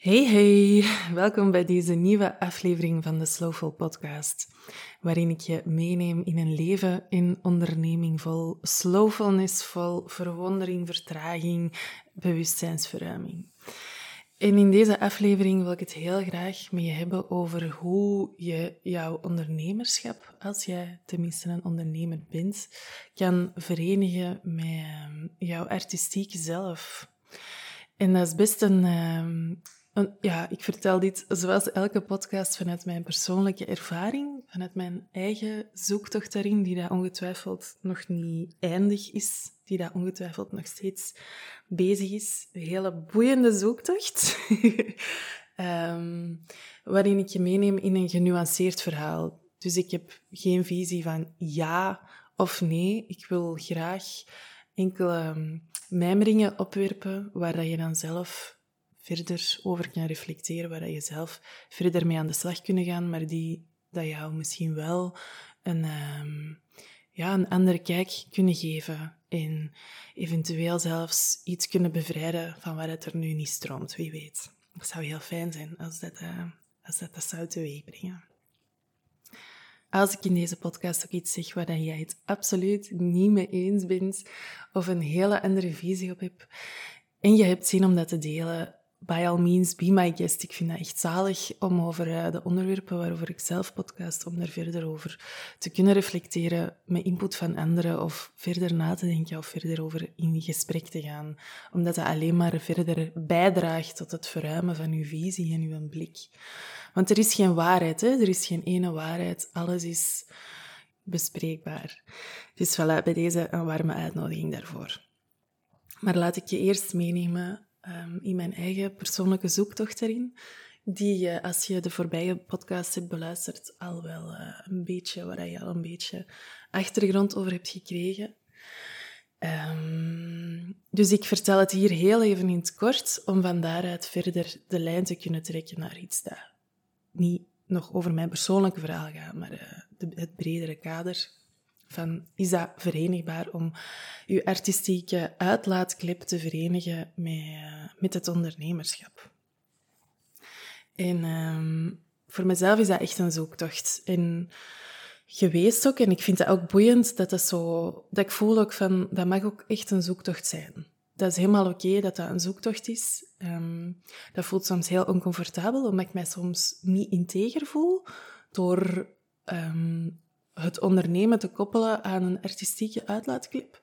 Hey hey, welkom bij deze nieuwe aflevering van de Slowful Podcast, waarin ik je meeneem in een leven in onderneming vol slowfulness, vol verwondering, vertraging, bewustzijnsverruiming. En in deze aflevering wil ik het heel graag met je hebben over hoe je jouw ondernemerschap, als jij tenminste een ondernemer bent, kan verenigen met ehm, jouw artistieke zelf. En dat is best een, ehm, ja, ik vertel dit zoals elke podcast vanuit mijn persoonlijke ervaring, vanuit mijn eigen zoektocht daarin, die dat ongetwijfeld nog niet eindig is, die dat ongetwijfeld nog steeds bezig is. Een hele boeiende zoektocht, um, waarin ik je meeneem in een genuanceerd verhaal. Dus ik heb geen visie van ja of nee. Ik wil graag enkele mijmeringen opwerpen waar dat je dan zelf verder over kan reflecteren, waar je zelf verder mee aan de slag kunnen gaan, maar die dat jou misschien wel een, um, ja, een andere kijk kunnen geven en eventueel zelfs iets kunnen bevrijden van waar het er nu niet stroomt, wie weet. Dat zou heel fijn zijn als dat, uh, als dat, dat zou teweegbrengen. Als ik in deze podcast ook iets zeg waar jij het absoluut niet mee eens bent of een hele andere visie op hebt en je hebt zin om dat te delen, by all means, be my guest. Ik vind dat echt zalig om over uh, de onderwerpen waarover ik zelf podcast, om daar verder over te kunnen reflecteren met input van anderen of verder na te denken of verder over in gesprek te gaan. Omdat dat alleen maar verder bijdraagt tot het verruimen van uw visie en uw blik. Want er is geen waarheid, hè? er is geen ene waarheid. Alles is bespreekbaar. Dus voilà, bij deze een warme uitnodiging daarvoor. Maar laat ik je eerst meenemen um, in mijn eigen persoonlijke zoektocht erin. Die, als je de voorbije podcast hebt beluisterd, al wel uh, een beetje, waar je al een beetje achtergrond over hebt gekregen. Um, dus ik vertel het hier heel even in het kort, om van daaruit verder de lijn te kunnen trekken naar iets dat niet nog over mijn persoonlijke verhaal gaat, maar de, het bredere kader van, is dat verenigbaar om je artistieke uitlaatklep te verenigen met, uh, met het ondernemerschap? En um, voor mezelf is dat echt een zoektocht. En geweest ook, en ik vind het ook boeiend dat dat zo, dat ik voel ook van, dat mag ook echt een zoektocht zijn. Dat is helemaal oké dat dat een zoektocht is. Um, dat voelt soms heel oncomfortabel, omdat ik mij soms niet integer voel door um, het ondernemen te koppelen aan een artistieke uitlaatklep.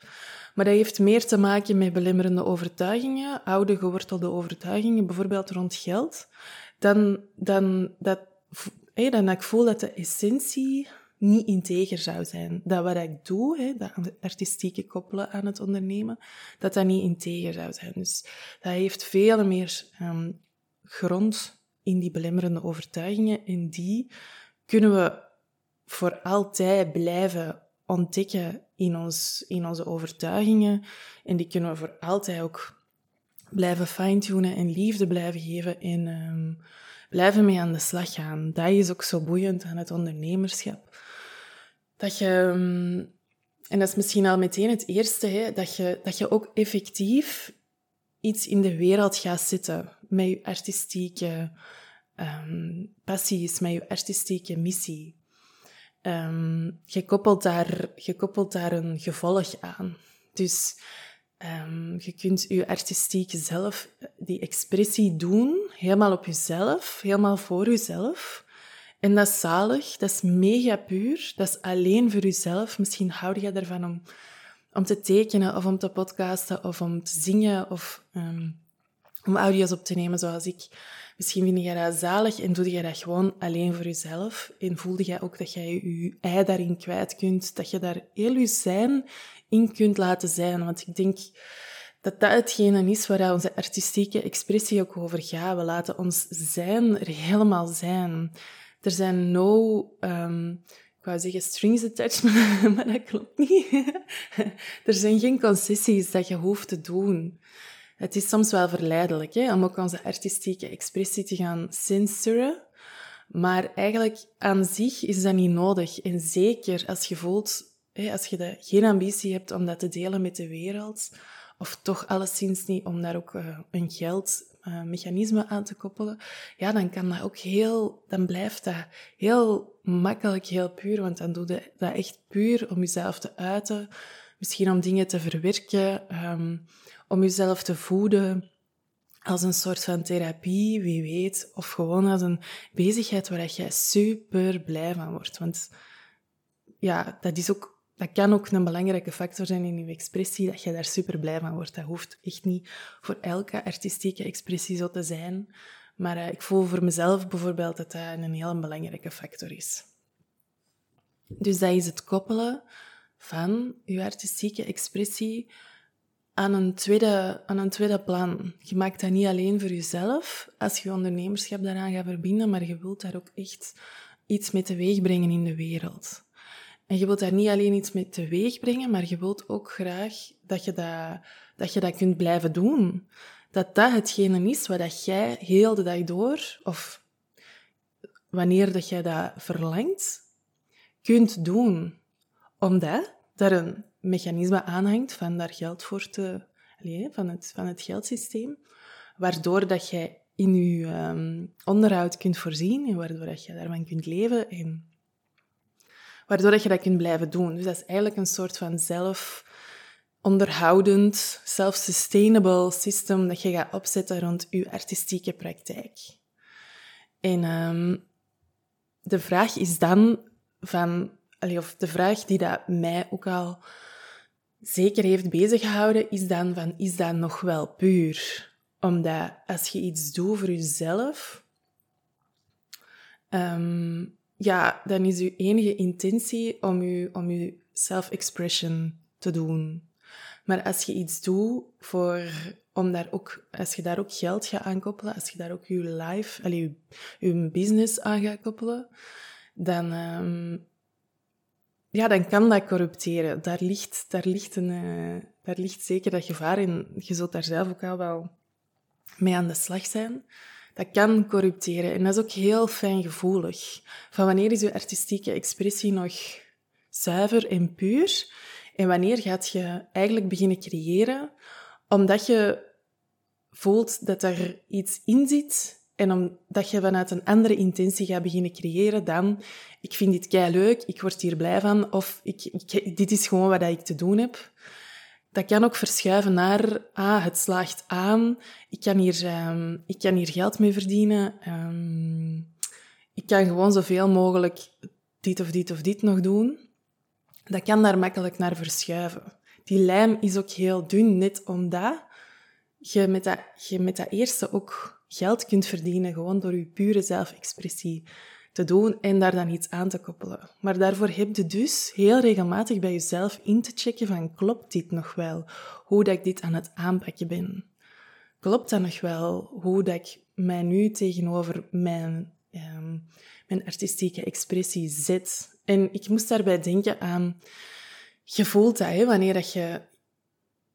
Maar dat heeft meer te maken met belemmerende overtuigingen, oude gewortelde overtuigingen, bijvoorbeeld rond geld, dan, dan, dat, dan ik voel dat de essentie niet integer zou zijn. Dat wat ik doe, hè, dat artistieke koppelen aan het ondernemen, dat dat niet integer zou zijn. Dus dat heeft veel meer um, grond in die belemmerende overtuigingen en die kunnen we voor altijd blijven ontdekken in, ons, in onze overtuigingen. En die kunnen we voor altijd ook blijven fine-tunen en liefde blijven geven en um, blijven mee aan de slag gaan. Dat is ook zo boeiend aan het ondernemerschap. Dat je, um, en dat is misschien al meteen het eerste, hè, dat, je, dat je ook effectief iets in de wereld gaat zetten met je artistieke um, passies, met je artistieke missie. Um, je, koppelt daar, je daar een gevolg aan. Dus um, je kunt je artistieke zelf, die expressie doen, helemaal op jezelf, helemaal voor jezelf. En dat is zalig, dat is mega puur, dat is alleen voor jezelf. Misschien hou je ervan om, om te tekenen of om te podcasten of om te zingen of um, om audio's op te nemen zoals ik. Misschien vind je dat zalig en doe je dat gewoon alleen voor jezelf. En voelde jij ook dat jij je ei daarin kwijt kunt, dat je daar heel je zijn in kunt laten zijn. Want ik denk dat dat hetgene is waar onze artistieke expressie ook over gaat. We laten ons zijn er helemaal zijn. Er zijn no, um, ik wou zeggen strings attached, maar dat klopt niet. er zijn geen concessies dat je hoeft te doen. Het is soms wel verleidelijk hè, om ook onze artistieke expressie te gaan censuren. Maar eigenlijk aan zich is dat niet nodig. En zeker als je voelt, hè, als je de, geen ambitie hebt om dat te delen met de wereld, of toch alleszins niet om daar ook uh, een geld uh, mechanismen aan te koppelen, ja, dan kan dat ook heel, dan blijft dat heel makkelijk, heel puur, want dan doe je dat echt puur om jezelf te uiten, misschien om dingen te verwerken, um, om jezelf te voeden, als een soort van therapie, wie weet, of gewoon als een bezigheid waar jij super blij van wordt. Want ja, dat is ook dat kan ook een belangrijke factor zijn in je expressie, dat je daar super blij van wordt. Dat hoeft echt niet voor elke artistieke expressie zo te zijn. Maar uh, ik voel voor mezelf bijvoorbeeld dat dat een heel belangrijke factor is. Dus dat is het koppelen van je artistieke expressie aan een tweede, aan een tweede plan. Je maakt dat niet alleen voor jezelf, als je ondernemerschap daaraan gaat verbinden, maar je wilt daar ook echt iets mee teweeg brengen in de wereld. En je wilt daar niet alleen iets mee teweeg brengen, maar je wilt ook graag dat je dat, dat, je dat kunt blijven doen. Dat dat hetgene is wat dat jij heel de dag door, of wanneer dat jij dat verlangt, kunt doen. Omdat er een mechanisme aanhangt van daar geld voor te... Allez, van, het, van het geldsysteem, waardoor dat jij in je um, onderhoud kunt voorzien en waardoor dat je daarvan kunt leven en waardoor dat je dat kunt blijven doen. Dus dat is eigenlijk een soort van zelf onderhoudend, self-sustainable system dat je gaat opzetten rond je artistieke praktijk. En um, de vraag is dan van, of de vraag die dat mij ook al zeker heeft beziggehouden, is dan van, is dat nog wel puur? Omdat als je iets doet voor jezelf, um, ja, dan is uw enige intentie om je, om uw self-expression te doen. Maar als je iets doet voor, om daar ook, als je daar ook geld gaat aankoppelen, als je daar ook je life, allee, je, je business aan gaat koppelen, dan, um, ja, dan kan dat corrupteren. Daar ligt, daar, ligt een, uh, daar ligt zeker dat gevaar in. Je zult daar zelf ook al wel mee aan de slag zijn dat kan corrupteren. En dat is ook heel fijngevoelig. Van wanneer is je artistieke expressie nog zuiver en puur? En wanneer gaat je eigenlijk beginnen creëren omdat je voelt dat er iets in zit en omdat je vanuit een andere intentie gaat beginnen creëren dan ik vind dit kei leuk, ik word hier blij van of ik, dit is gewoon wat ik te doen heb dat kan ook verschuiven naar, ah, het slaagt aan, ik kan hier, um, ik kan hier geld mee verdienen, um, ik kan gewoon zoveel mogelijk dit of dit of dit nog doen. Dat kan daar makkelijk naar verschuiven. Die lijm is ook heel dun, net omdat je met dat, je met dat eerste ook geld kunt verdienen, gewoon door je pure zelfexpressie te doen en daar dan iets aan te koppelen. Maar daarvoor heb je dus heel regelmatig bij jezelf in te checken van klopt dit nog wel? Hoe dat ik dit aan het aanpakken ben? Klopt dat nog wel? Hoe dat ik mij nu tegenover mijn, um, mijn artistieke expressie zet? En ik moest daarbij denken aan, je voelt dat, hè, wanneer dat je,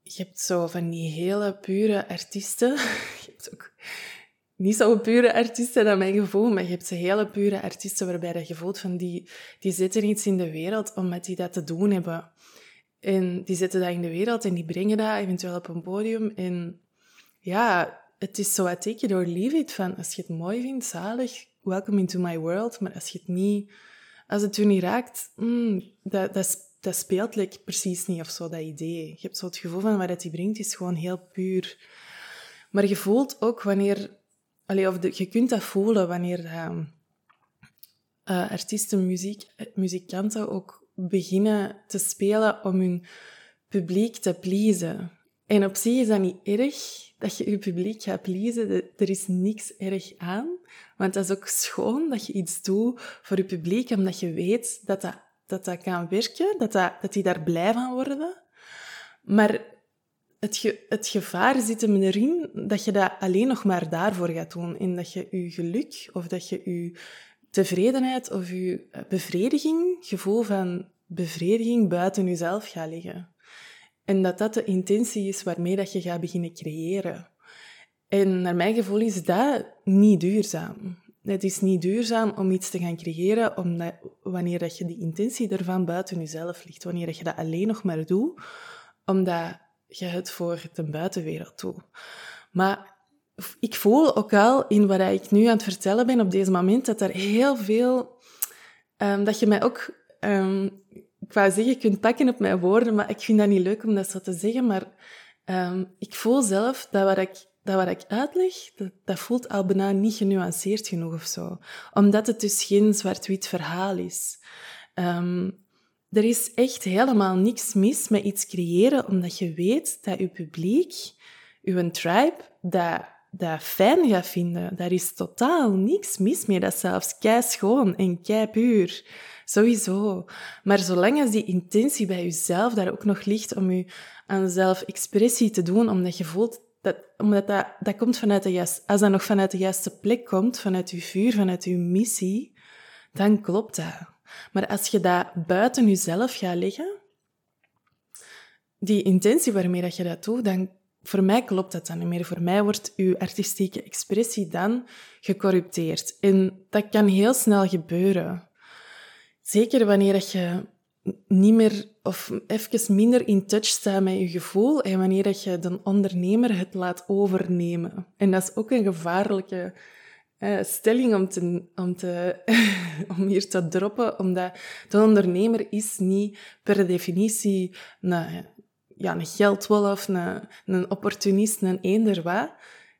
je hebt zo van die hele pure artiesten, je hebt ook niet zo pure artiesten, naar mijn gevoel, maar je hebt ze hele pure artiesten waarbij dat je voelt van die, die zetten iets in de wereld omdat die dat te doen hebben. En die zetten dat in de wereld en die brengen dat eventueel op een podium. En ja, het is zo wat take it or leave van, als je het mooi vindt, zalig, welcome into my world. Maar als je het niet, als het je niet raakt, mm, dat, dat, dat speelt precies niet of zo, dat idee. Je hebt zo het gevoel van wat het die brengt, is gewoon heel puur. Maar je voelt ook wanneer Allee, of je kunt dat voelen wanneer uh, artiesten, muziek, muzikanten ook beginnen te spelen om hun publiek te pleasen. En op zich is dat niet erg dat je je publiek gaat pleasen. Er is niks erg aan. Want dat is ook schoon dat je iets doet voor je publiek, omdat je weet dat dat, dat, dat kan werken, dat, dat die daar blij van worden. Maar het, het gevaar zit hem erin dat je dat alleen nog maar daarvoor gaat doen. En dat je je geluk of dat je je tevredenheid of je eh, bevrediging, gevoel van bevrediging buiten jezelf gaat leggen. En dat dat de intentie is waarmee dat je gaat beginnen creëren. En naar mijn gevoel is dat niet duurzaam. Het is niet duurzaam om iets te gaan creëren omdat, wanneer dat je die intentie ervan buiten jezelf ligt. Wanneer dat je dat alleen nog maar doet, omdat je het voor de buitenwereld toe. Maar ik voel ook al in wat ik nu aan het vertellen ben op deze moment, dat er heel veel... Um, dat je mij ook... Ik wou zeggen, kunt pakken op mijn woorden, maar ik vind dat niet leuk om dat zo te zeggen. Maar um, ik voel zelf dat wat ik, dat wat ik uitleg, dat, dat voelt al bijna niet genuanceerd genoeg of zo. Omdat het dus geen zwart-wit verhaal is. Er is echt helemaal niks mis met iets creëren, omdat je weet dat je publiek, je tribe, dat, dat fijn gaat vinden. Daar is totaal niks mis mee. Dat is zelfs kei schoon en kei puur. Sowieso. Maar zolang als die intentie bij jezelf daar ook nog ligt om je aan zelfexpressie te doen, omdat je voelt dat, omdat dat, dat komt vanuit de juiste, als dat nog vanuit de juiste plek komt, vanuit je vuur, vanuit je missie, dan klopt dat. Maar als je dat buiten jezelf gaat leggen, die intentie waarmee dat je dat doet, dan voor mij klopt dat dan niet meer. Voor mij wordt uw artistieke expressie dan gecorrupteerd. En dat kan heel snel gebeuren. Zeker wanneer je niet meer of even minder in touch staat met je gevoel en wanneer je de ondernemer het laat overnemen. En dat is ook een gevaarlijke uh, stelling om, te, om, te, om hier te droppen, omdat de ondernemer is niet per definitie een, ja, een geldwolf, een, een opportunist, een eender wat.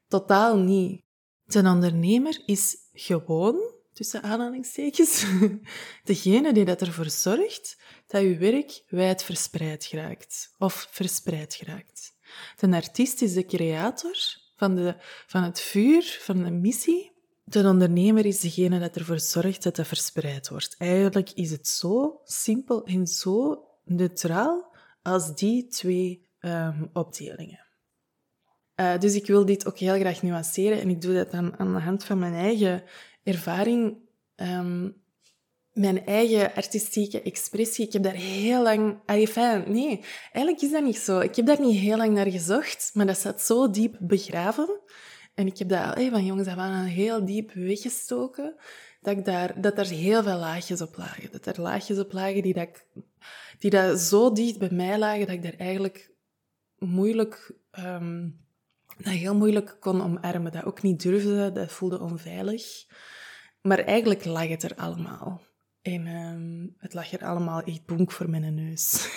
Totaal niet. De ondernemer is gewoon, tussen aanhalingstekens, degene die dat ervoor zorgt dat je werk wijd verspreid geraakt. Of verspreid geraakt. De artiest is de creator van, de, van het vuur, van de missie, de ondernemer is degene dat ervoor zorgt dat dat verspreid wordt. Eigenlijk is het zo simpel en zo neutraal als die twee um, opdelingen. Uh, dus ik wil dit ook heel graag nuanceren en ik doe dat dan aan de hand van mijn eigen ervaring, um, mijn eigen artistieke expressie. Ik heb daar heel lang... Enfin, nee, eigenlijk is dat niet zo. Ik heb daar niet heel lang naar gezocht, maar dat zat zo diep begraven en ik heb dat hey, van jongens af aan heel diep weggestoken, dat, ik daar, dat er heel veel laagjes op lagen. Dat er laagjes op lagen die, dat die dat zo dicht bij mij lagen, dat ik daar eigenlijk moeilijk, um, dat heel moeilijk kon omarmen. Dat ook niet durfde, dat voelde onveilig. Maar eigenlijk lag het er allemaal. En um, het lag er allemaal echt bonk voor mijn neus.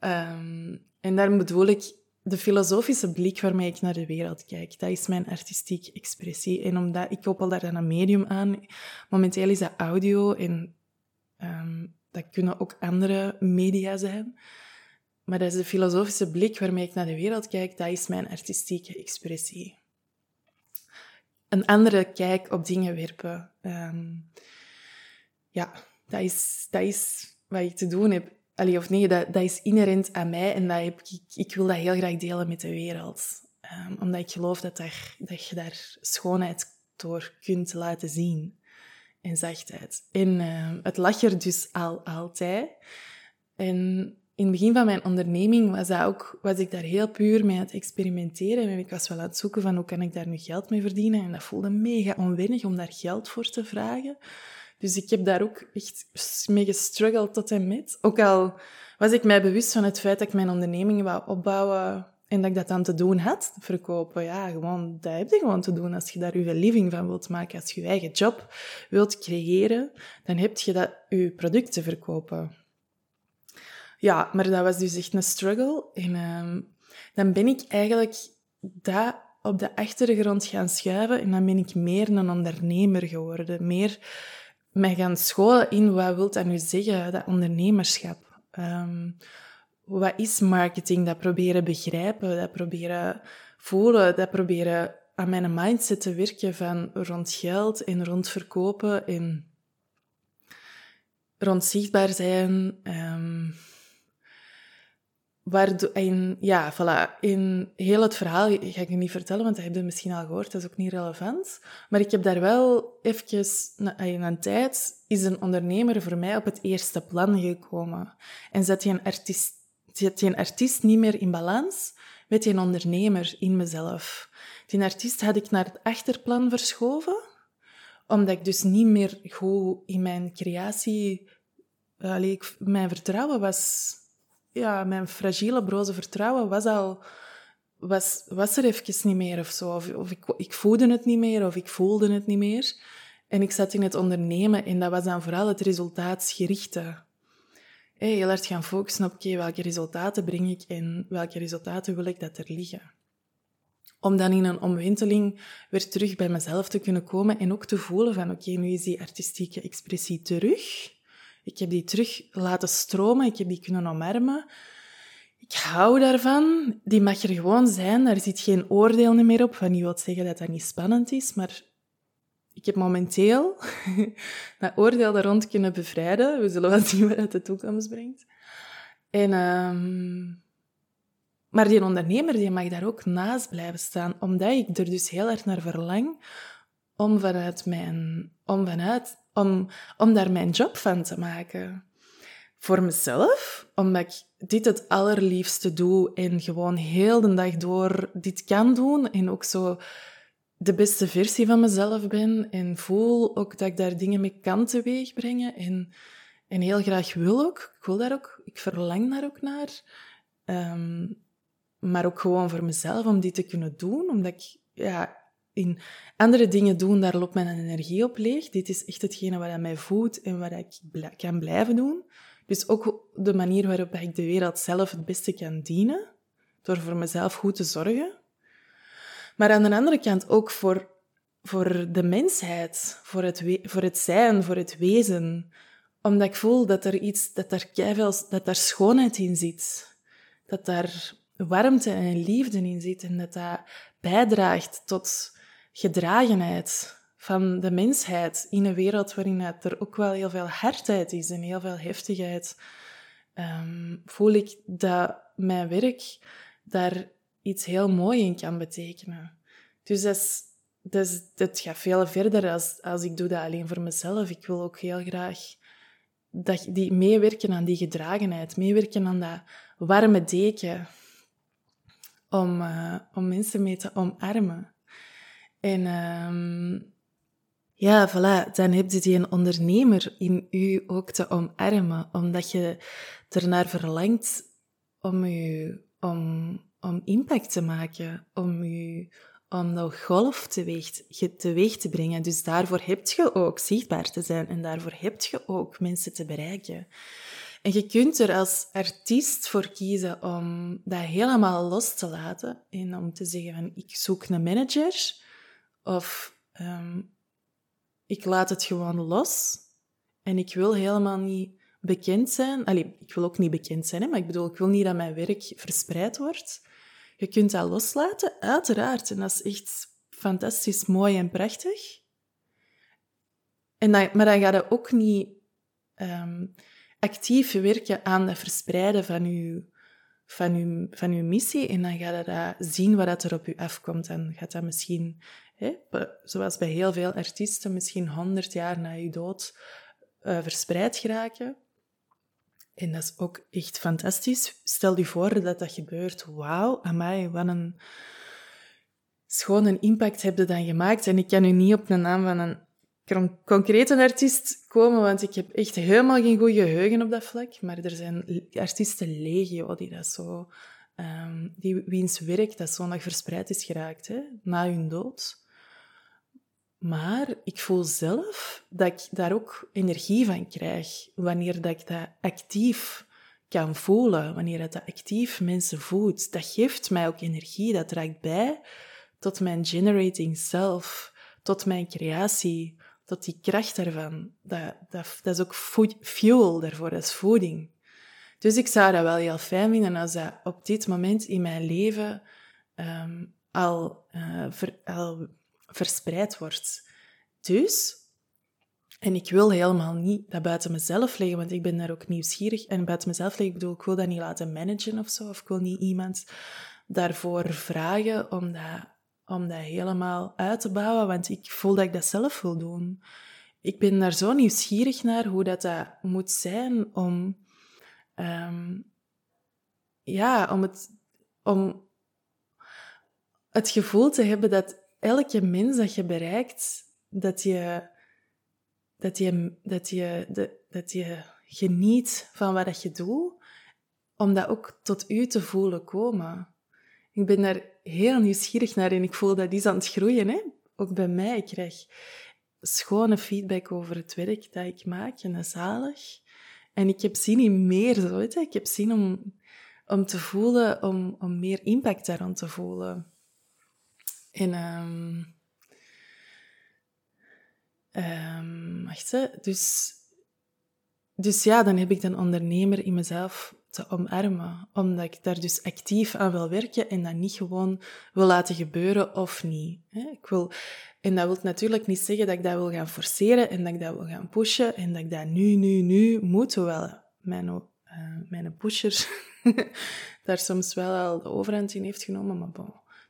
um, en daarom bedoel ik, de filosofische blik waarmee ik naar de wereld kijk. Dat is mijn artistieke expressie. En omdat ik koppel daar dan een medium aan. Momenteel is dat audio en um, dat kunnen ook andere media zijn. Maar dat is de filosofische blik waarmee ik naar de wereld kijk. Dat is mijn artistieke expressie. Een andere kijk op dingen werpen. Um, ja, dat is, dat is wat ik te doen heb. Allee, of nee, dat, dat is inherent aan mij en dat heb ik, ik wil dat heel graag delen met de wereld. Um, omdat ik geloof dat, daar, dat je daar schoonheid door kunt laten zien. En zachtheid. En uh, het lag er dus al altijd. En in het begin van mijn onderneming was, dat ook, was ik daar heel puur mee aan het experimenteren. En ik was wel aan het zoeken van hoe kan ik daar nu geld mee verdienen. En dat voelde mega onwennig om daar geld voor te vragen. Dus ik heb daar ook echt mee gestruggeld tot en met. Ook al was ik mij bewust van het feit dat ik mijn onderneming wou opbouwen en dat ik dat dan te doen had, verkopen. Ja, gewoon, dat heb je gewoon te doen als je daar je living van wilt maken. Als je je eigen job wilt creëren, dan heb je dat je producten verkopen. Ja, maar dat was dus echt een struggle. En uh, dan ben ik eigenlijk dat op de achtergrond gaan schuiven en dan ben ik meer een ondernemer geworden. Meer mij gaan scholen in wat wil dat nu zeggen, dat ondernemerschap. Um, wat is marketing? Dat proberen begrijpen, dat proberen voelen, dat proberen aan mijn mindset te werken van rond geld en rond verkopen en rond zichtbaar zijn. Um, Waardoor, in, ja, voilà. In heel het verhaal ga ik je niet vertellen, want dat heb je misschien al gehoord. Dat is ook niet relevant. Maar ik heb daar wel even, na, in een tijd, is een ondernemer voor mij op het eerste plan gekomen. En zet je een artiest, zet je een artiest niet meer in balans met je ondernemer in mezelf. Die artiest had ik naar het achterplan verschoven, omdat ik dus niet meer goed in mijn creatie, allee, mijn vertrouwen was ja, mijn fragiele, broze vertrouwen was al was, was er even niet meer of zo. Of, of ik, ik voelde het niet meer, of ik voelde het niet meer. En ik zat in het ondernemen en dat was dan vooral het resultaatsgerichte. Hey, heel hard gaan focussen op, oké, welke resultaten breng ik en welke resultaten wil ik dat er liggen. Om dan in een omwenteling weer terug bij mezelf te kunnen komen en ook te voelen van, oké, nu is die artistieke expressie terug. Ik heb die terug laten stromen, ik heb die kunnen omarmen. Ik hou daarvan. Die mag er gewoon zijn. Daar zit geen oordeel meer op. Van, je wilt zeggen dat dat niet spannend is, maar ik heb momenteel dat oordeel daar rond kunnen bevrijden. We zullen wel zien wat het de toekomst brengt. En, um, maar die ondernemer die mag daar ook naast blijven staan, omdat ik er dus heel erg naar verlang om, vanuit mijn, om, vanuit, om, om daar mijn job van te maken. Voor mezelf, omdat ik dit het allerliefste doe en gewoon heel de dag door dit kan doen en ook zo de beste versie van mezelf ben en voel ook dat ik daar dingen mee kan teweegbrengen en, en heel graag wil ook. Ik wil daar ook, ik verlang daar ook naar. Um, maar ook gewoon voor mezelf om die te kunnen doen, omdat ik ja, in andere dingen doen, daar loopt mijn energie op leeg. Dit is echt hetgene wat mij voedt en wat ik kan blijven doen. Dus ook de manier waarop ik de wereld zelf het beste kan dienen, door voor mezelf goed te zorgen. Maar aan de andere kant ook voor, voor de mensheid, voor het, voor het zijn, voor het wezen. Omdat ik voel dat er iets, dat daar keiveel, dat daar schoonheid in zit. Dat daar warmte en liefde in zit en dat dat bijdraagt tot gedragenheid van de mensheid in een wereld waarin er ook wel heel veel hardheid is en heel veel heftigheid, um, voel ik dat mijn werk daar iets heel moois in kan betekenen. Dus dat, gaat veel verder als, als ik doe dat alleen voor mezelf. Ik wil ook heel graag dat die meewerken aan die gedragenheid, meewerken aan dat warme deken, om, uh, om mensen mee te omarmen. En um, ja, voilà, dan heb je die een ondernemer in u ook te omarmen, omdat je ernaar verlangt om, u, om, om impact te maken, om, u, om dat golf teweeg, teweeg te brengen. Dus daarvoor heb je ook zichtbaar te zijn en daarvoor heb je ook mensen te bereiken. En je kunt er als artiest voor kiezen om dat helemaal los te laten en om te zeggen van ik zoek een manager of um, ik laat het gewoon los en ik wil helemaal niet bekend zijn. Allee, ik wil ook niet bekend zijn, maar ik bedoel, ik wil niet dat mijn werk verspreid wordt. Je kunt dat loslaten, uiteraard. En dat is echt fantastisch mooi en prachtig. En dan, maar dan ga je ook niet um, actief werken aan het verspreiden van je, van uw, van uw missie. En dan ga je dat zien wat er op je afkomt. En gaat dat misschien, hè, zoals bij heel veel artiesten, misschien honderd jaar na je dood uh, verspreid geraken. En dat is ook echt fantastisch. Stel je voor dat dat gebeurt. Wauw, amai, wat een schone impact heb je dan gemaakt. En ik kan u niet op de naam van een concrete artiest komen, want ik heb echt helemaal geen goede geheugen op dat vlak. Maar er zijn artiesten legio die dat zo... Um, die, wiens werk dat zo nog verspreid is geraakt, hè, na hun dood. Maar ik voel zelf dat ik daar ook energie van krijg, wanneer dat ik dat actief kan voelen, wanneer dat, dat actief mensen voelt. Dat geeft mij ook energie, dat draagt bij tot mijn generating self, tot mijn creatie, tot die kracht daarvan. Dat, dat, dat is ook fuel daarvoor, dat is voeding. Dus ik zou dat wel heel fijn vinden als dat op dit moment in mijn leven um, al, ver, al verspreid wordt. Dus, en ik wil helemaal niet dat buiten mezelf leggen, want ik ben daar ook nieuwsgierig. En buiten mezelf leggen, ik bedoel, ik wil dat niet laten managen of zo, of ik wil niet iemand daarvoor vragen om dat, om dat helemaal uit te bouwen, want ik voel dat ik dat zelf wil doen. Ik ben daar zo nieuwsgierig naar hoe dat, dat moet zijn om, um, ja, om het, om het gevoel te hebben dat elke mens dat je bereikt, dat je, dat je, dat je, de, dat je geniet van wat je doet, om dat ook tot u te voelen komen. Ik ben daar heel nieuwsgierig naar en ik voel dat is aan het groeien. Hè? Ook bij mij. Ik krijg schone feedback over het werk dat ik maak en dat zalig. En ik heb zin in meer, zo, weet je? Ik heb zin om, om te voelen, om, om meer impact daaraan te voelen. En... Um, wacht, hè. Dus, dus ja, dan heb ik een ondernemer in mezelf omarmen. Omdat ik daar dus actief aan wil werken en dat niet gewoon wil laten gebeuren of niet. Ik wil, en dat wil natuurlijk niet zeggen dat ik dat wil gaan forceren en dat ik dat wil gaan pushen en dat ik dat nu, nu, nu moet. Hoewel mijn, uh, mijn pusher daar soms wel al de overhand in heeft genomen. Maar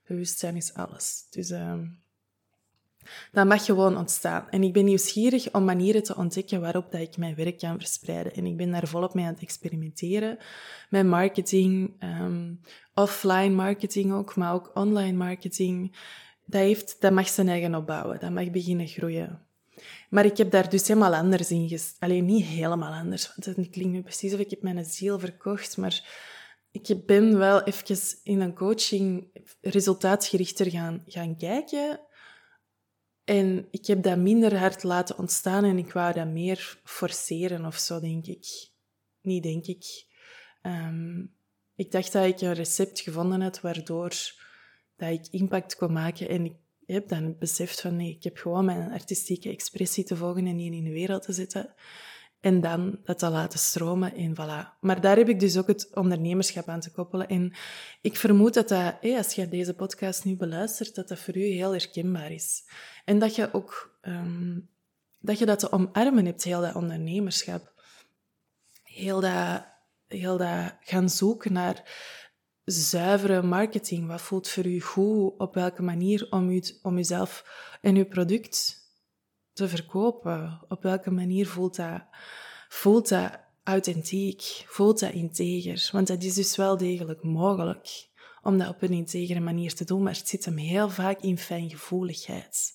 bewustzijn is alles. Dus... Uh, dat mag gewoon ontstaan. En ik ben nieuwsgierig om manieren te ontdekken waarop dat ik mijn werk kan verspreiden. En ik ben daar volop mee aan het experimenteren. Met marketing, um, offline marketing ook, maar ook online marketing. Dat, heeft, dat mag zijn eigen opbouwen. Dat mag beginnen groeien. Maar ik heb daar dus helemaal anders in. Alleen niet helemaal anders, want het klinkt nu precies of ik heb mijn ziel verkocht, maar ik ben wel even in een coaching resultaatgerichter gaan, gaan kijken en ik heb dat minder hard laten ontstaan en ik wou dat meer forceren of zo, denk ik. Niet denk ik. Ehm, ik dacht dat ik een recept gevonden had waardoor dat ik impact kon maken. En ik heb dan beseft van nee, ik heb gewoon mijn artistieke expressie te volgen en die in de wereld te zetten. En dan dat te laten stromen en voilà. Maar daar heb ik dus ook het ondernemerschap aan te koppelen. En ik vermoed dat dat, als je deze podcast nu beluistert, dat dat voor u heel herkenbaar is. En dat je ook ehm, dat je dat te omarmen hebt, heel dat ondernemerschap. Heel dat, heel dat gaan zoeken naar zuivere marketing. Wat voelt voor u goed? Op welke manier om, u, om uzelf en uw product te verkopen? Op welke manier voelt dat, voelt dat authentiek? Voelt dat integer? Want dat is dus wel degelijk mogelijk om dat op een integere manier te doen, maar het zit hem heel vaak in fijngevoeligheid.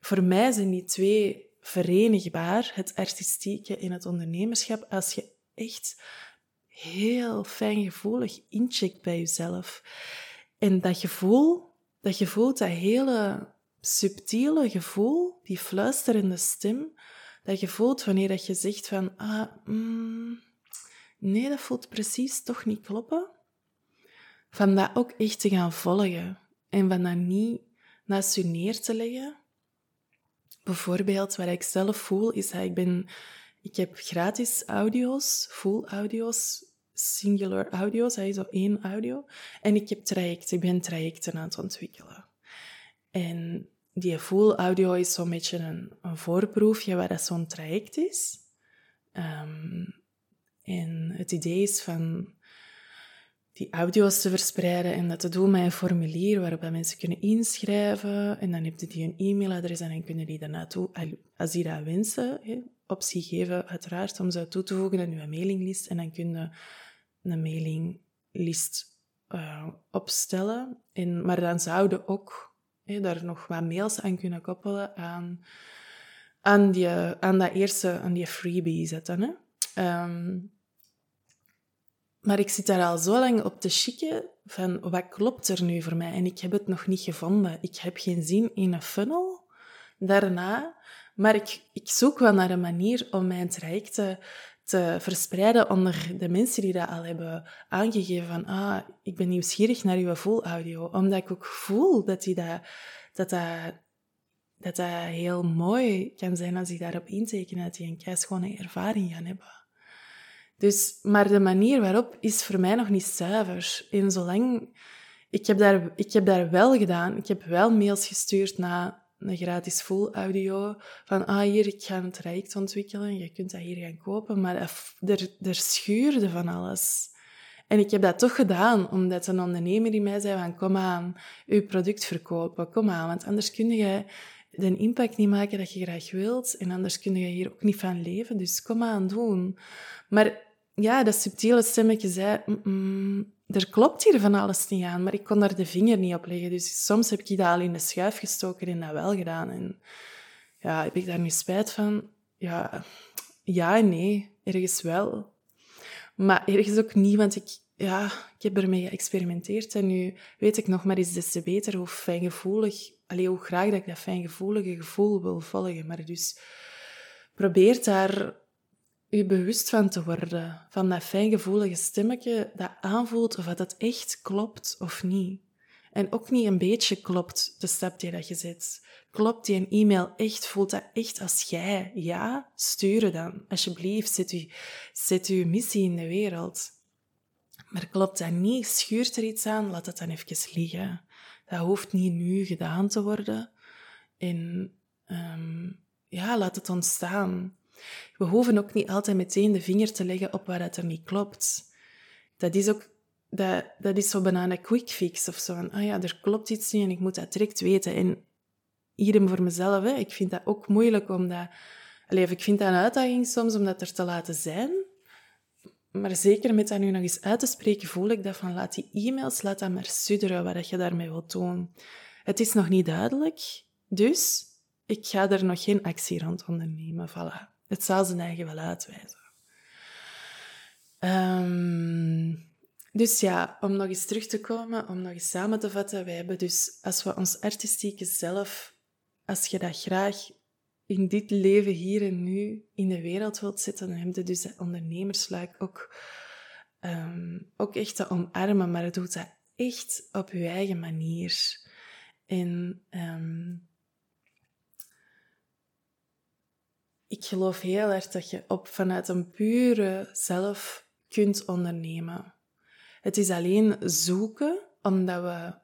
Voor mij zijn die twee verenigbaar, het artistieke en het ondernemerschap, als je echt heel fijngevoelig incheckt bij jezelf. En dat gevoel, dat je voelt, dat hele subtiele gevoel, die fluisterende stem, dat je voelt wanneer dat je zegt van, ah, mm, nee, dat voelt precies toch niet kloppen. Van dat ook echt te gaan volgen en van dat niet naast je neer te leggen. Bijvoorbeeld, wat ik zelf voel, is dat ik ben... Ik heb gratis audio's, full audio's, singular audio's, dat is zo één audio. En ik heb trajecten, ik ben trajecten aan het ontwikkelen. En die full audio is zo'n beetje een, een voorproefje wat dat zo'n traject is. Um, en het idee is van die audio's te verspreiden en dat te doen met een formulier waarop mensen kunnen inschrijven. En dan heb je die een e-mailadres en dan kunnen die daarna toe, als die dat wensen, optie geven uiteraard om ze toe te voegen aan je mailinglist. En dan kun je een mailinglist uh, opstellen. En, maar dan zouden ook daar nog wat mails aan kunnen koppelen aan, aan, die, aan dat eerste, aan die freebie zetten. Hè. Um, maar ik zit daar al zo lang op te schikken van wat klopt er nu voor mij? En ik heb het nog niet gevonden. Ik heb geen zin in een funnel daarna. Maar ik, ik zoek wel naar een manier om mijn trajecten te verspreiden onder de mensen die dat al hebben aangegeven van ah, ik ben nieuwsgierig naar uw full audio. Omdat ik ook voel dat die dat, dat, dat, dat, heel mooi kan zijn als ik daarop inteken, dat die een ervaring gaan hebben. Dus, maar de manier waarop is voor mij nog niet zuiver. En zolang... Ik heb, daar, ik heb daar wel gedaan. Ik heb wel mails gestuurd naar een gratis full audio. Van, ah, hier, ik ga een traject ontwikkelen. Je kunt dat hier gaan kopen. Maar er, er schuurde van alles. En ik heb dat toch gedaan, omdat een ondernemer die mij zei van, kom aan, uw product verkopen, kom aan. Want anders kun je de impact niet maken dat je graag wilt. En anders kun je hier ook niet van leven. Dus kom aan, doen. Maar ja, dat subtiele stemmetje zei, er klopt hier van alles niet aan, maar ik kon daar de vinger niet op leggen. Dus soms heb ik dat al in de schuif gestoken en dat wel gedaan. En ja, heb ik daar nu spijt van? Ja, ja en nee, ergens wel. Maar ergens ook niet, want ik, ja, ik heb ermee geëxperimenteerd en nu weet ik nog maar eens des te beter hoe fijngevoelig, alleen hoe graag dat ik dat fijngevoelige gevoel wil volgen. Maar dus probeer daar je bewust van te worden, van dat fijngevoelige stemmetje dat aanvoelt of dat het echt klopt of niet. En ook niet een beetje klopt de stap die dat je zet. Klopt die een e-mail echt? Voelt dat echt als jij? Ja? Stuur dan. Alsjeblieft, zet u, zet uw missie in de wereld. Maar klopt dat niet? Schuurt er iets aan? Laat het dan even liggen. Dat hoeft niet nu gedaan te worden. En um, ja, laat het ontstaan. We hoeven ook niet altijd meteen de vinger te leggen op waar het er niet klopt. Dat is ook dat, dat is zo bijna een quick fix of zo. Ah ja, er klopt iets niet en ik moet dat direct weten. En hierom voor mezelf, hè, ik vind dat ook moeilijk om dat... Ik vind dat een uitdaging soms om dat er te laten zijn. Maar zeker met dat nu nog eens uit te spreken, voel ik dat van laat die e-mails, laat dat maar sudderen wat je daarmee wilt doen. Het is nog niet duidelijk, dus ik ga er nog geen actie rond ondernemen. Voilà. Het zal zijn eigen wel uitwijzen. Um, dus ja, om nog eens terug te komen, om nog eens samen te vatten, wij hebben dus, als we ons artistieke zelf, als je dat graag in dit leven hier en nu in de wereld wilt zetten, dan heb je dus dat ondernemersluik ook, um, ook echt te omarmen, maar doet dat echt op je eigen manier. En um, ik geloof heel erg dat je op, vanuit een pure zelf kunt ondernemen. Het is alleen zoeken, omdat we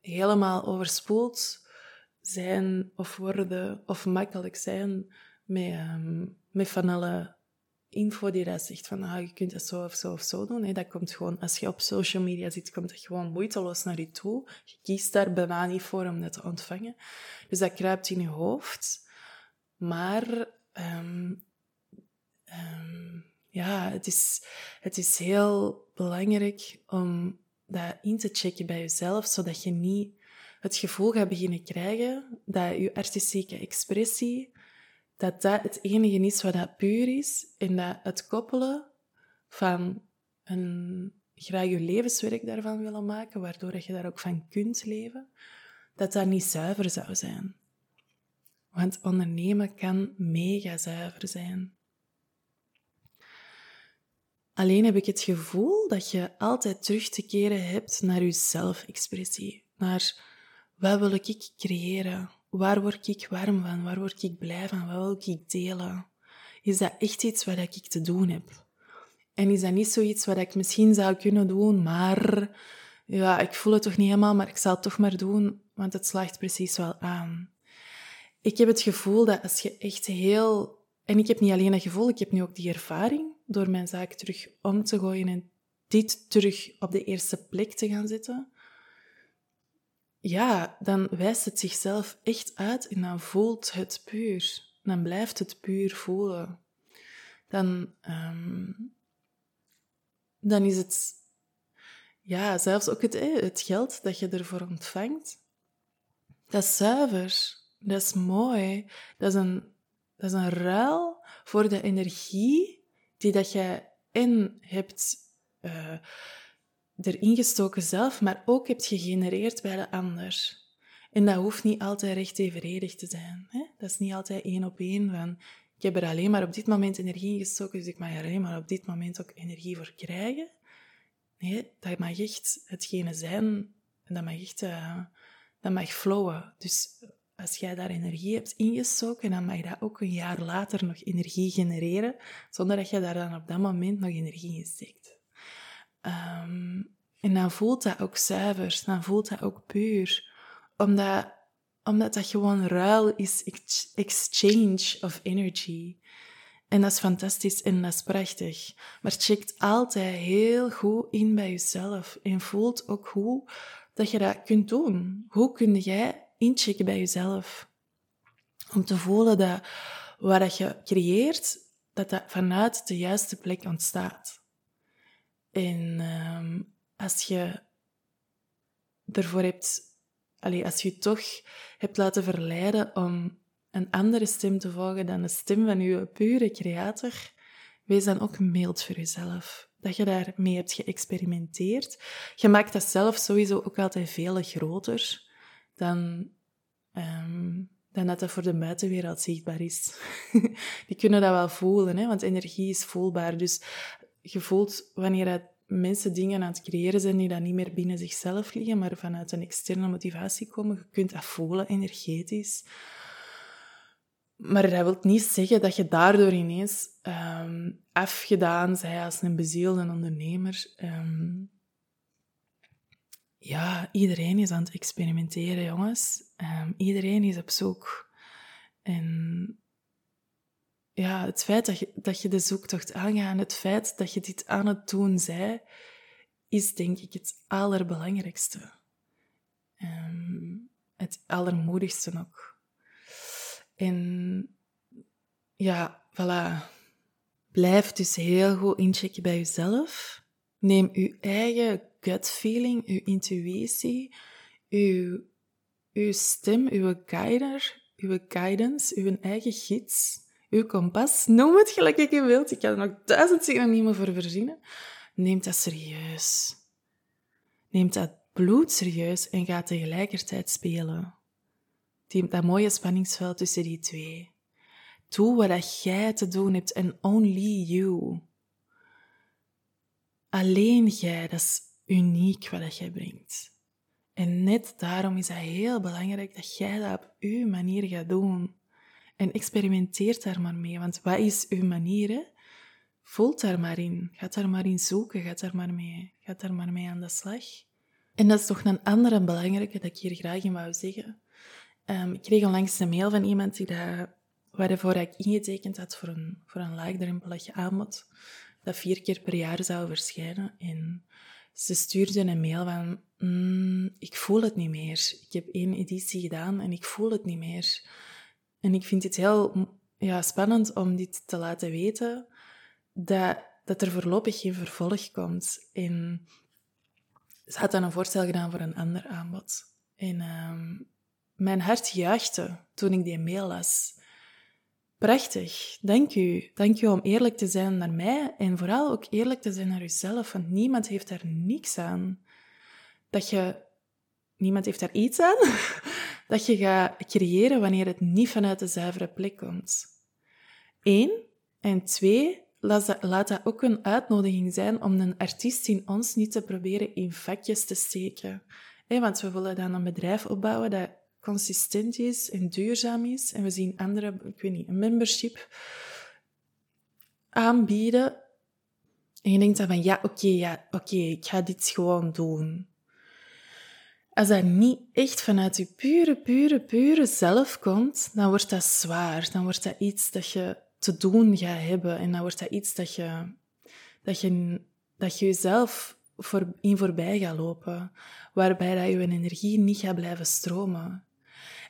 helemaal overspoeld zijn of worden of makkelijk zijn met, um, met van alle info die dat zegt van ah, je kunt het zo of zo of zo doen. Dat komt gewoon, als je op social media zit, komt dat gewoon moeiteloos naar je toe. Je kiest daar bijna niet voor om dat te ontvangen. Dus dat kruipt in je hoofd. Maar um, um, ja, het is, het is heel belangrijk om dat in te checken bij jezelf, zodat je niet het gevoel gaat beginnen krijgen dat je artistieke expressie, dat dat het enige is wat dat puur is en dat het koppelen van een, graag je levenswerk daarvan willen maken, waardoor je daar ook van kunt leven, dat dat niet zuiver zou zijn. Want ondernemen kan mega zuiver zijn. Alleen heb ik het gevoel dat je altijd terug te keren hebt naar je zelfexpressie. Naar wat wil ik creëren? Waar word ik warm van? Waar word ik blij van? Wat wil ik delen? Is dat echt iets wat ik te doen heb? En is dat niet zoiets wat ik misschien zou kunnen doen, maar ja, ik voel het toch niet helemaal, maar ik zal het toch maar doen, want het slaagt precies wel aan. Ik heb het gevoel dat als je echt heel... En ik heb niet alleen dat gevoel, ik heb nu ook die ervaring door mijn zaak terug om te gooien en dit terug op de eerste plek te gaan zetten, ja, dan wijst het zichzelf echt uit en dan voelt het puur. Dan blijft het puur voelen. Dan, um, dan is het, ja, zelfs ook het, het geld dat je ervoor ontvangt, dat is zuiver. Dat is mooi. Dat is een, dat is een ruil voor de energie die dat je in hebt uh, erin gestoken zelf, maar ook hebt gegenereerd bij de ander. En dat hoeft niet altijd recht evenredig te zijn. Hè? Dat is niet altijd één op één van ik heb er alleen maar op dit moment energie in gestoken, dus ik mag er alleen maar op dit moment ook energie voor krijgen. Nee, dat mag echt hetgene zijn en dat mag echt uh, dat mag flowen. Dus als jij daar energie hebt ingestoken, dan mag dat ook een jaar later nog energie genereren, zonder dat je daar dan op dat moment nog energie in steekt. Um, en dan voelt dat ook zuiver, dan voelt dat ook puur, omdat, omdat dat gewoon ruil is, exchange of energy. En dat is fantastisch en dat is prachtig. Maar check altijd heel goed in bij jezelf en voelt ook hoe dat je dat kunt doen. Hoe kun jij inchecken bij jezelf. Om te voelen dat wat je creëert, dat dat vanuit de juiste plek ontstaat. En um, als je ervoor hebt, als je toch hebt laten verleiden om een andere stem te volgen dan de stem van je pure creator, wees dan ook mild voor jezelf. dat je daarmee hebt geëxperimenteerd. Je maakt dat zelf sowieso ook altijd veel groter dan, um, dan dat dat voor de buitenwereld zichtbaar is. Die kunnen dat wel voelen, hè, want energie is voelbaar. Dus je voelt wanneer mensen dingen aan het creëren zijn die dan niet meer binnen zichzelf liggen, maar vanuit een externe motivatie komen. Je kunt dat voelen, energetisch. Maar dat wil niet zeggen dat je daardoor ineens um, afgedaan zij als een bezielde ondernemer. Um, ja, iedereen is aan het experimenteren, jongens. Um, iedereen is op zoek. En ja, het feit dat je, dat je de zoektocht aangaat, het feit dat je dit aan het doen zij, is denk ik het allerbelangrijkste. het allermoedigste ook. En ja, voilà. Blijf dus heel goed inchecken bij jezelf. Neem uw eigen gut feeling, uw intuïtie, uw, uw stem, uw guider, uw guidance, uw eigen gids, uw kompas. Noem het gelijk je wilt. Ik kan er nog duizend synoniemen voor verzinnen. Neem dat serieus. Neem dat bloed serieus en ga tegelijkertijd spelen die, dat mooie spanningsveld tussen die twee. Doe wat jij te doen hebt en only you. Alleen jij, dat is uniek wat jij brengt. En net daarom is het heel belangrijk dat jij dat op uw manier gaat doen. En experimenteer daar maar mee, want wat is uw manier? Hè? Voelt daar maar in. Ga daar maar in zoeken. Ga daar maar mee. Ga daar maar mee aan de slag. En dat is toch een andere belangrijke dat ik hier graag in wou zeggen. Um, ik kreeg onlangs een mail van iemand die dat, waarvoor ik ingetekend had voor een, voor een laagdrempelig aanbod, dat vier keer per jaar zou verschijnen. En ze stuurde een mail van, mm, ik voel het niet meer. Ik heb één editie gedaan en ik voel het niet meer. En ik vind het heel ja, spannend om dit te laten weten, dat, dat er voorlopig geen vervolg komt. En ze had dan een voorstel gedaan voor een ander aanbod. En um, mijn hart juichte toen ik die mail las. Prachtig, dank u. Dank u om eerlijk te zijn naar mij en vooral ook eerlijk te zijn naar uzelf, want niemand heeft daar niks aan. Dat je, niemand heeft daar iets aan, dat je gaat creëren wanneer het niet vanuit de zuivere plek komt. Eén. En twee, laat dat ook een uitnodiging zijn om een artiest in ons niet te proberen in vakjes te steken. want we willen dan een bedrijf opbouwen dat consistent is en duurzaam is. En we zien andere, ik weet niet, een membership aanbieden. En je denkt dan van, ja, oké, ja, oké, ik ga dit gewoon doen. Als dat niet echt vanuit je pure, pure, pure zelf komt, dan wordt dat zwaar. Dan wordt dat iets dat je te doen gaat hebben. En dan wordt dat iets dat je, dat je, dat je jezelf voor, in voorbij gaat lopen. Waarbij dat je energie niet gaat blijven stromen.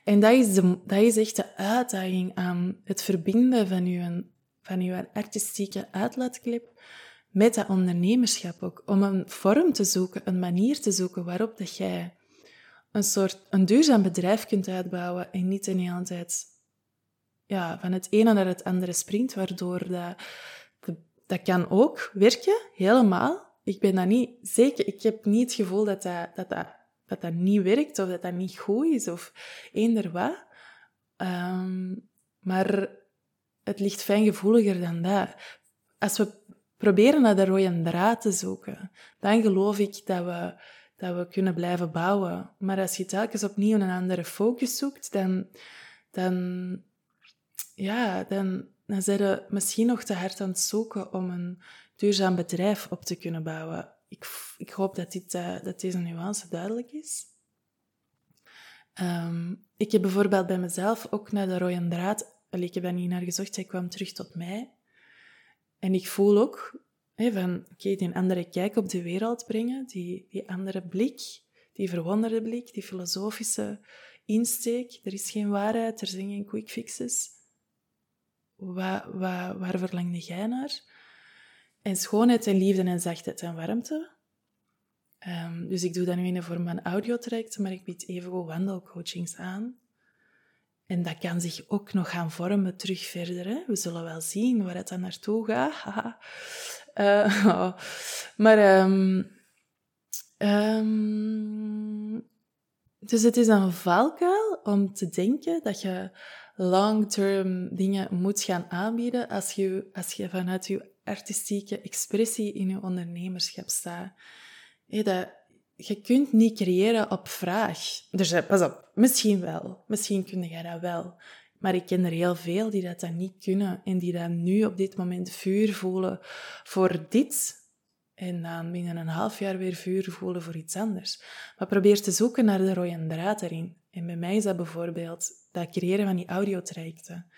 En dat is, de, dat is echt de uitdaging aan het verbinden van je, van uw artistieke uitlaatklep met dat ondernemerschap ook. Om een vorm te zoeken, een manier te zoeken waarop dat jij een soort een duurzaam bedrijf kunt uitbouwen en niet in hele tijd ja, van het ene naar het andere springt, waardoor dat, dat kan ook werken, helemaal. Ik ben dat niet zeker, ik heb niet het gevoel dat dat, dat, dat dat dat niet werkt of dat dat niet goed is of eender wat. Ehm, maar het ligt fijngevoeliger dan dat. Als we proberen naar de rode draad te zoeken, dan geloof ik dat we, dat we kunnen blijven bouwen. Maar als je telkens opnieuw een andere focus zoekt, dan, dan, ja, dan, dan zijn we misschien nog te hard aan het zoeken om een duurzaam bedrijf op te kunnen bouwen ik, ik hoop dat, dit, uh, dat deze nuance duidelijk is. Um, ik heb bijvoorbeeld bij mezelf ook naar de rode draad... ik heb daar niet naar gezocht, zij kwam terug tot mij. En ik voel ook hè, van, die andere kijk op de wereld brengen, die, die andere blik, die verwonderde blik, die filosofische insteek. Er is geen waarheid, er zijn geen quick fixes. Waar, waar, waar verlangde jij naar? En schoonheid en liefde en zachtheid en warmte. Um, dus ik doe dat nu in de vorm van audiotrajecten, maar ik bied even wandelcoachings aan. En dat kan zich ook nog gaan vormen terug verder. Hè. We zullen wel zien waar het dan naartoe gaat. Uh, maar... Um, um, dus het is een valkuil om te denken dat je long-term dingen moet gaan aanbieden als je, als je vanuit je artistieke expressie in je ondernemerschap staat. dat, je kunt niet creëren op vraag. Dus eh, pas op, misschien wel. Misschien kun jij dat wel. Maar ik ken er heel veel die dat dan niet kunnen en die dan nu op dit moment vuur voelen voor dit en dan binnen een half jaar weer vuur voelen voor iets anders. Maar probeer te zoeken naar de rode draad erin. En bij mij is dat bijvoorbeeld dat creëren van die audiotrajecten.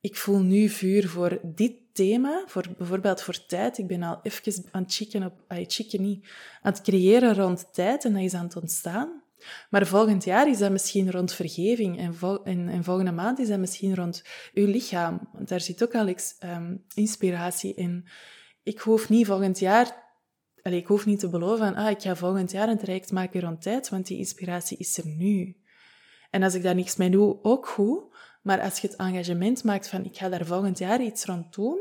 Ik voel nu vuur voor dit thema, voor, bijvoorbeeld voor tijd. Ik ben al even aan het chicken op, ay, chicken niet, aan het creëren rond tijd en dat is aan het ontstaan. Maar volgend jaar is dat misschien rond vergeving en, en, en volgende maand is dat misschien rond uw lichaam. Want daar zit ook al iets um, inspiratie in. Ik hoef niet volgend jaar ik hoef niet te beloven van, ah, ik ga volgend jaar een traject maken rond tijd, want die inspiratie is er nu. En als ik daar niks mee doe, ook goed. Maar als je het engagement maakt van, ik ga daar volgend jaar iets rond doen,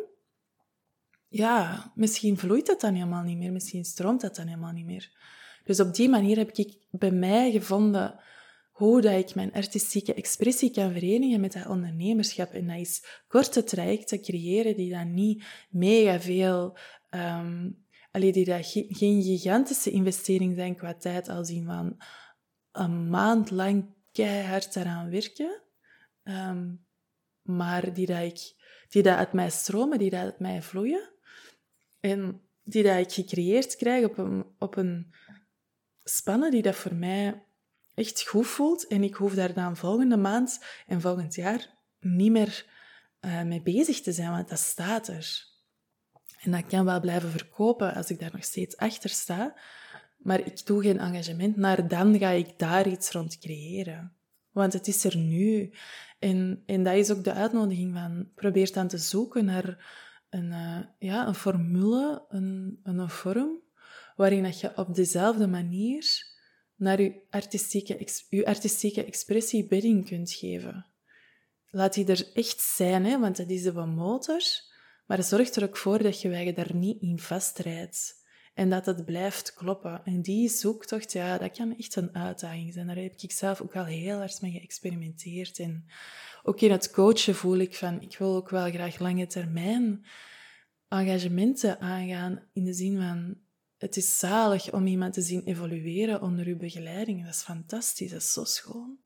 ja, misschien vloeit dat dan helemaal niet meer, misschien stroomt dat dan helemaal niet meer. Dus op die manier heb ik bij mij gevonden hoe dat ik mijn artistieke expressie kan verenigen met dat ondernemerschap. En dat is korte trajecten creëren die dan niet mega veel um, allee, die dat geen gigantische investering zijn qua tijd, als in van een maand lang keihard eraan werken, ehm, maar die dat, die uit mij stromen, die dat uit mij vloeien, en die dat ik gecreëerd krijg op een, op een spannen die dat voor mij echt goed voelt. En ik hoef daar dan volgende maand en volgend jaar niet meer uh, mee bezig te zijn, want dat staat er. En dat kan wel blijven verkopen als ik daar nog steeds achter sta. Maar ik doe geen engagement naar dan ga ik daar iets rond creëren. Want het is er nu. En, en dat is ook de uitnodiging van probeer dan te zoeken naar een, uh, ja, een formule, een, een vorm, waarin dat je op dezelfde manier naar je artistieke, je artistieke expressie bedding kunt geven. Laat die er echt zijn, hè, want dat is de motor. Maar zorg er ook voor dat je je daar niet in vastrijdt. En dat het blijft kloppen. En die zoektocht, ja, dat kan echt een uitdaging zijn. Daar heb ik zelf ook al heel hard mee geëxperimenteerd. En ook in het coachen voel ik van, ik wil ook wel graag lange termijn engagementen aangaan. In de zin van, het is zalig om iemand te zien evolueren onder uw begeleiding. Dat is fantastisch, dat is zo schoon.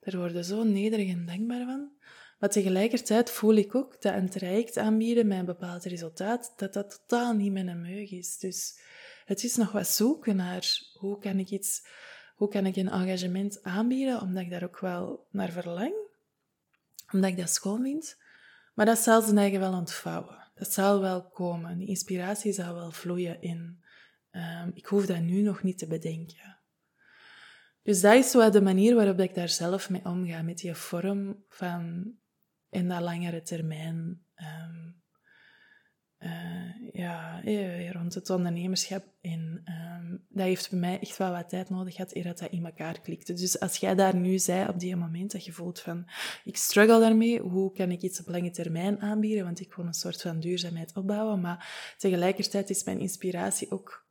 Daar worden zo nederig en dankbaar van. Maar tegelijkertijd voel ik ook dat een traject aanbieden met een bepaald resultaat, dat dat totaal niet mijn meug is. Dus het is nog wat zoeken naar hoe kan ik iets, hoe kan ik een engagement aanbieden, omdat ik daar ook wel naar verlang, omdat ik dat schoon vind. Maar dat zal zijn eigen wel ontvouwen. Dat zal wel komen. Die inspiratie zal wel vloeien in. Um, ik hoef dat nu nog niet te bedenken. Dus dat is zo de manier waarop ik daar zelf mee omga, met die vorm van in dat langere termijn. Um, uh, ja, eh, rond het ondernemerschap. En um, dat heeft bij mij echt wel wat tijd nodig gehad eer dat dat in elkaar klikte. Dus als jij daar nu zei op die moment dat je voelt van ik struggle daarmee, hoe kan ik iets op lange termijn aanbieden? Want ik wil een soort van duurzaamheid opbouwen. Maar tegelijkertijd is mijn inspiratie ook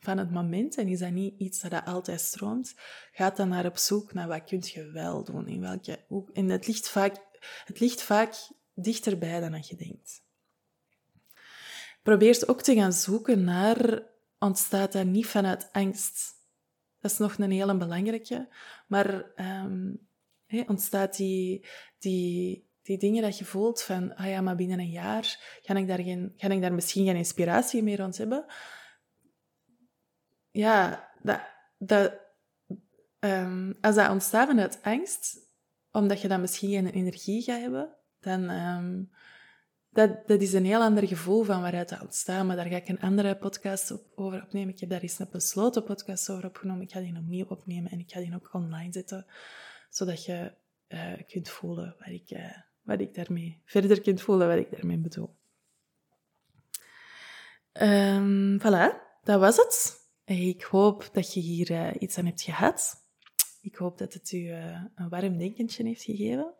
van het moment en is dat niet iets dat, dat altijd stroomt, gaat dan naar op zoek naar wat kun je wel doen. In welke, en het ligt vaak het ligt vaak dichterbij dan dat je denkt. Probeer ook te gaan zoeken naar, ontstaat dat niet vanuit angst? Dat is nog een hele belangrijke. Maar um, ontstaat die, die, die dingen dat je voelt van, ah ja, maar binnen een jaar ga ik daar, geen, ga ik daar misschien geen inspiratie meer rond hebben. Ja, dat, dat, um, als dat ontstaat vanuit angst, omdat je dan misschien geen energie gaat hebben, dan... Um, dat, dat is een heel ander gevoel van waaruit dat ontstaat. Maar daar ga ik een andere podcast over opnemen. Ik heb daar eens een besloten podcast over opgenomen. Ik ga die opnieuw opnemen en ik ga die ook online zetten. Zodat je uh, kunt voelen wat ik, uh, wat ik daarmee... Verder kunt voelen wat ik daarmee bedoel. Um, voilà, dat was het. Ik hoop dat je hier uh, iets aan hebt gehad. Ik hoop dat het u uh, een warm denkentje heeft gegeven.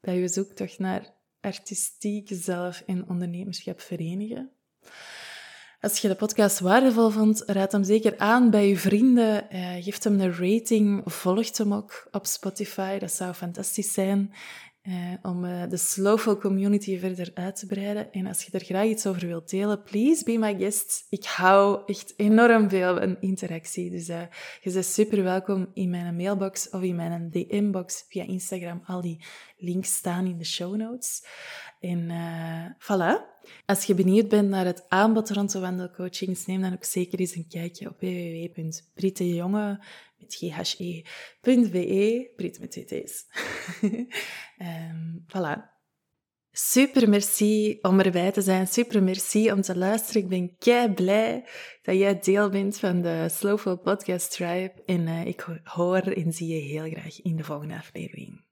Dat je zoekt toch naar artistiek zelf en ondernemerschap verenigen. Als je de podcast waardevol vond, raad hem zeker aan bij je vrienden. Uh, geef hem een rating, volg hem ook op Spotify. Dat zou fantastisch zijn. Uh, om uh, de Slowful community verder uit te breiden. En als je er graag iets over wilt delen, please be my guest. Ik hou echt enorm veel van interactie. Dus uh, je bent super welkom in mijn mailbox of in mijn DM-box via Instagram. Al die links staan in de show notes. En voilà. Als je benieuwd bent naar het aanbod rond de wandelcoachings, neem dan ook zeker eens een kijkje op www.brittejonge met ghe.be, Brit met TT's. um, voilà. Super merci om erbij te zijn. Super merci om te luisteren. Ik ben kei blij dat jij deel bent van de Slowful Podcast Tribe. En uh, ik hoor en zie je heel graag in de volgende aflevering.